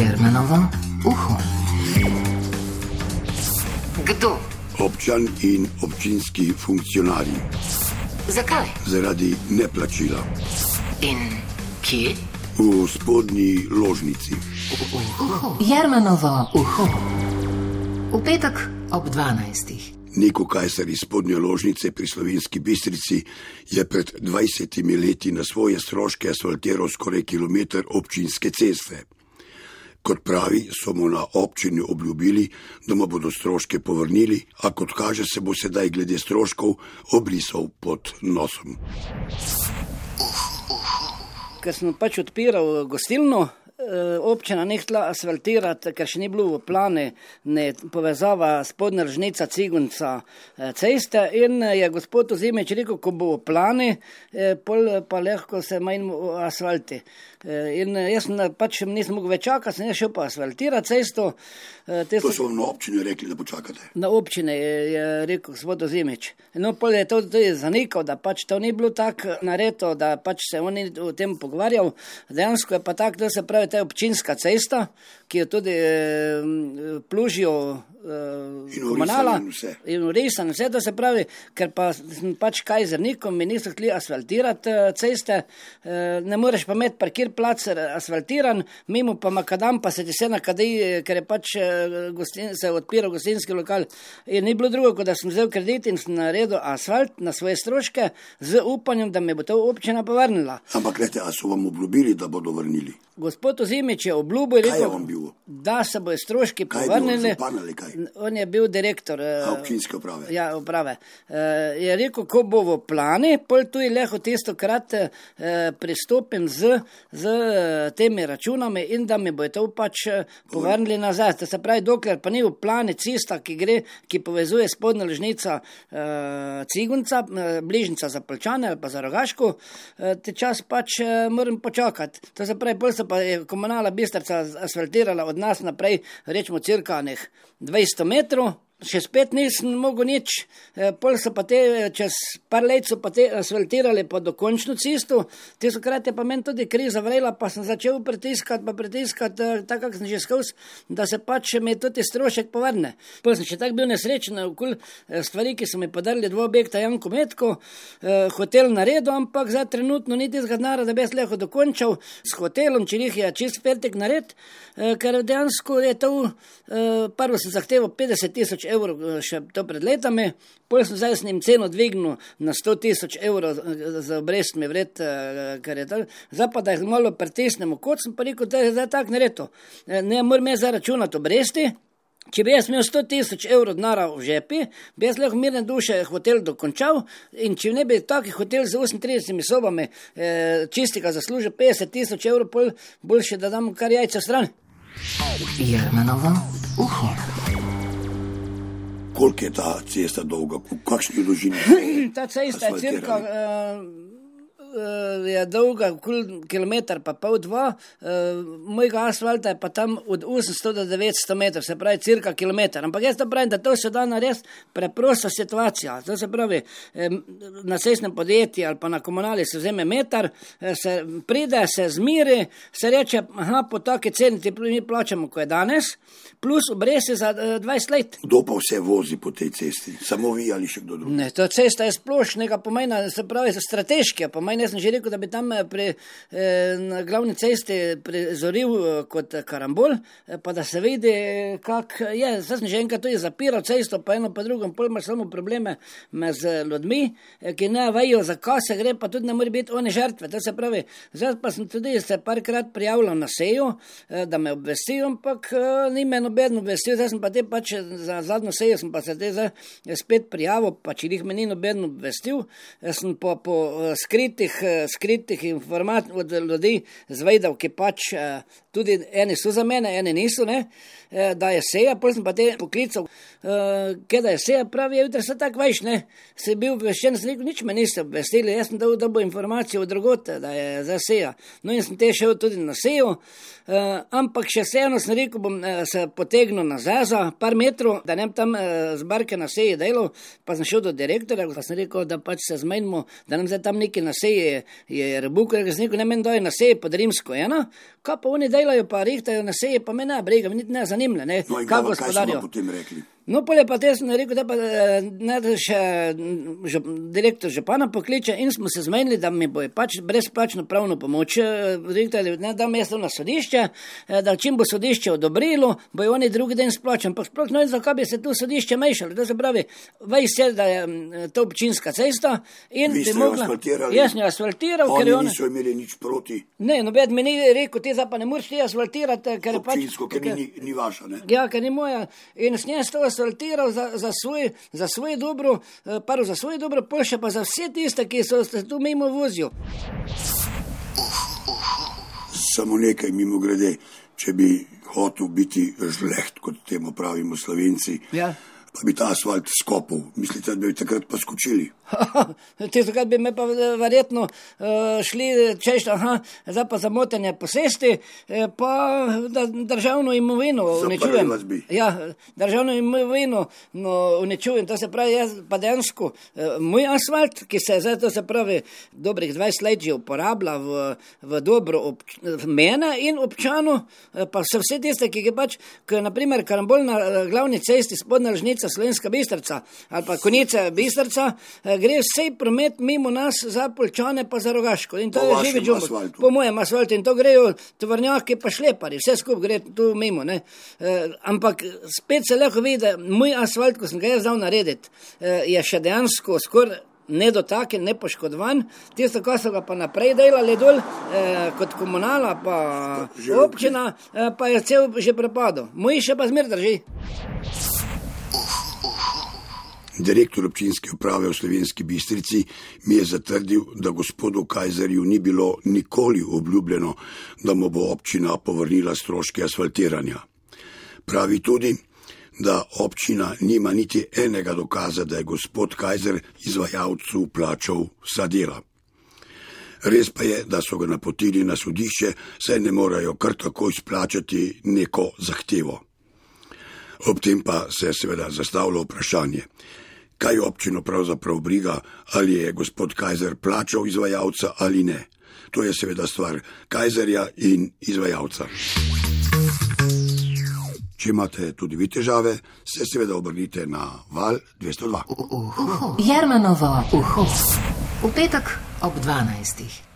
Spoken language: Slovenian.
Jermenovo uho. Kdo? Občan in občinski funkcionarji Zakaj? zaradi neplačila In kje? v spodnji ložnici. Jermenovo uho. V petek ob 12. Neko kajsar iz spodnje ložnice pri slovenski bistrici je pred 20 leti na svoje stroške asfaltiral skoraj kilometr občinske ceste. Kot pravi, so mu na občini obljubili, da mu bodo stroške povrnili, a kot kaže, se bo sedaj glede stroškov obrisal pod nosom. Ker sem pač odpiral gostilno, eh, občina ni htela asfaltirati, ker še ni bilo v plane ne povezava spodnja ržnica Cigunca eh, ceste in eh, je gospod Ozimič rekel, ko bo v plane, eh, pol pa lahko se manj asfalti. Eh, In eh, jaz eh, pač nisem mogel več čakati, sem šel pa asfaltirati cesto. eh, te To so- so vam na občini rekli, da počakate. Na občine je, je rekel gospod Ozimič. No, pol je to tudi zanikal, da pač to ni bilo tako nareto, da pač se on ni o tem pogovarjal. Dejansko je pa tako, da se pravi, ta občinska cesta, ki jo tudi eh, plužijo eh, komunala. vrisana in vse. Urisan, vse to se pravi, ker pa sem pač kaj zrnikom, mi niso hteli asfaltirati eh, ceste, eh, ne moreš pa imeti parkir plac asfaltiran, mimo pa makadam, pa se ti vse nakadi, ker je pač eh, gostin, se odpiral gostinski lokal. In ni bilo drugo, kot da sem vzel kredit in sem naredil asfalt na svoje stroške z upanjem, da mi bo to občina povrnila. Ampak gledajte, a so vam obljubili, da bodo vrnili? Gospod Ozimič je obljubil, je on bil? Da se bodo stroški povrnili. On je bil direktor. eh, A, občinske uprave? Ja, uprave. E, je rekel, ko bo v plani, pol tu je leho tisto krat e, pristopim z, z eh, temi računami in da mi bo to pač eh, povrnili nazaj. To se pravi, dokler pa ni v plani cesta, ki gre, ki povezuje spodnja ležnica Cigunca, bližnica za Polčane ali pa za Rogaško, te čas pač moram počakati. To se pravi, pol se pa je komunala bistrca asfaltirala od nas naprej, rečemo, cirka nek 200 metrov. Še spet nisem mogel nič, eh, pol so pa te, eh, čez par let so pa te asfaltirali pa dokončno cesto, te so krate pa meni tudi kriza vrela, pa sem začel pritiskati, pa pritiskati, eh, tako kot sem že skozi, da se pač mi tudi strošek povrne. Pol sem še tako bil nesrečen, okol eh, stvari, ki so mi podarili dva objekta Janko Metko, hotel naredil, ampak za trenutno ni tistega denarja, da bi jaz lahko dokončal s hotelom, če jih je čist fertik nared, eh, ker dejansko je to, prvo sem zahteval 50 tisoč evrov eh, še to pred letami, pol sem zdaj s njim ceno dvignil na 100 tisoč evrov eh, za obrestmi vred, eh, ker je to, zdaj pa da jih malo pritisnemo, kot sem pa rekel, da je zdaj tako naredo. Eh, Ne moram jaz zaračunati obresti, Če bi jaz imel 100 tisoč evrov denarja v žepi, bi jaz lahko mirne duše hotel dokončal in če ne bi taki hotel z 38 sobami eh, čistega zaslužil 50 tisoč evrov, pol boljše, da dam kar jajca stran. Jermenovo uho. Koliko je ta cesta dolga, v kakšni dolžini? Ta cesta je cirka. Uh, je dolga, kilometr, pa pol dva, uh, mojega asfalta je pa tam od 800 do 900 metrov, se pravi, cirka kilometr. Ampak jaz to pravim, da to se da narediti preprosta situacija. To se pravi, eh, na cestnem podjetju ali pa na komunali se vzame meter, eh, se pride, se zmiri, se reče, aha, po taki ceni ti mi plačamo, ko je danes, plus obresti za eh, 20 let. Kdo pa vse vozi po tej cesti? Samo vi ali še kdo drug? Ne, ta cesta je splošnega pomena, se pravi, strateškega pomena. Jaz sem že rekel, da bi tam eh, pri, eh, na glavni cesti prizoril eh, kot karambol, pa da se vidi, kak je. Zdaj sem že enkrat tudi zapiral cesto, pa eno pa drugo, pol imaš samo probleme z ljudmi, ki ne vejo, zakaj se gre, pa tudi ne more biti one žrtve. To se pravi, zdaj pa sem tudi se parkrat prijavljal na sejo, da me obvestijo, ampak ni me noben obvestil, zdaj sem pa te pač za zadnjo sejo sem pa se te zdaj spet prijavil, pa če jih me ni noben obvestil, sem po, po skritih, eh, skritih informacijah od ljudi zvedel, ki pač eh, tudi eni so za mene, eni niso, ne, eh, da je seja, potem pa te poklical, kje da je seja, pravi, je jutri se tako veš, ne, si bil obveščen, rekel, nič me niste obvestili, jaz sem dal, da bo informacijo od drugote, da je za seja. No in sem te šel tudi na sejo, eh, ampak še vseeno sem rekel, bom eh, se potegnil nazaj za par metrov, da ne bi tam eh, z barke na seji delal, pa sem šel do direktorja, pa sem rekel, da pač se zmenimo, da nam zdaj tam neki na seji je, je rebuk, z neko ne meni doje na seji pod rimsko eno, kaj pa oni delajo, pa rihtajo na seji, pa me ne brega, mi niti ne zanimlja, ne, No kaj smo gospodarijo. No, polje pa te sem rekel, da pa eh, ne da še že, direktor župana pokliče in smo se zmenili, da mi bo pač brezplačno pravno pomoč, eh, rekli, ne da mesto na sodišče, eh, da čim bo sodišče odobrilo, bojo oni drugi den splačan. Pa sploh ne vem, zakaj bi se tu sodišče mešalo. To se pravi, veš se, da je mm, to občinska cesta in bi mogla. Jaz sem jo asfaltiral, ker je Oni ona. niso imeli nič proti Ne, noben mi ni rekel, ti zdaj pa ne moreš ti asfaltirati, ker je pač. občinsko, ker ker- ni, ni vaša. Ne? Ja, ker ni moja. In s njim to asfaltiral za, za, svoj, za svoje dobro, eh, prvo za svoje dobro, pol še pa za vse tiste, ki so se tu mimo vozijo. Samo nekaj mimo grede, če bi hotel biti žleht, kot temu pravimo slovenci, Ja. Pa bi ta asfalt skopal. Mislite, da bi takrat pa skočili? Tisto, bi me pa eh, verjetno uh, šli češ, aha, zdaj pa za motenje posesti, eh, pa da državno imovino uničujem. Ja, državno imovino no, uničujem, to se pravi, jaz pa dejansko moj asfalt, ki se zdaj, to se pravi, dobrih 20 let že uporablja v, v dobro obč, v mene in občanov, eh, pa vse, vse tiste, ki ga pač, je naprimer karambol na eh, glavni cesti spodnja Lžnica, Slovenska Bistrca ali pa Konica Bistrca, eh, gre vse promet mimo nas za Polčane pa za Rogaško. In to Po je živi džumbus. asfaltu. Po mojem asfaltu in to grejo tovrnjaki pa šlepari, vse skupaj gre tu mimo. Ne? E, ampak spet se lahko vidi, da moj asfalt, ko sem ga jaz dal narediti, e, je še dejansko skoraj. Nedotaken, nepoškodovan, tisto, kar so ga pa naprej delali dol, eh, kot komunala, pa Že občina, eh, pa je cel že prepadel. Moj še pa zmer drži. Direktor občinske uprave v Slovenski Bistrici mi je zatrdil, da gospodu Kajzerju ni bilo nikoli obljubljeno, da mu bo občina povrnila stroške asfaltiranja. Pravi tudi, da občina nima niti enega dokaza, da je gospod Kajzer izvajalcu plačal vsa dela. Res pa je, da so ga napotili na sodišče, saj ne morejo kar tako izplačati neko zahtevo. Ob tem pa se je seveda zastavilo vprašanje, kaj občino pravzaprav briga, ali je gospod Kajzer plačal izvajalca ali ne. To je seveda stvar Kajzerja in izvajalca. Če imate tudi vi težave, se seveda obrnite na val 202. Jermanovo uho. V petek ob 12.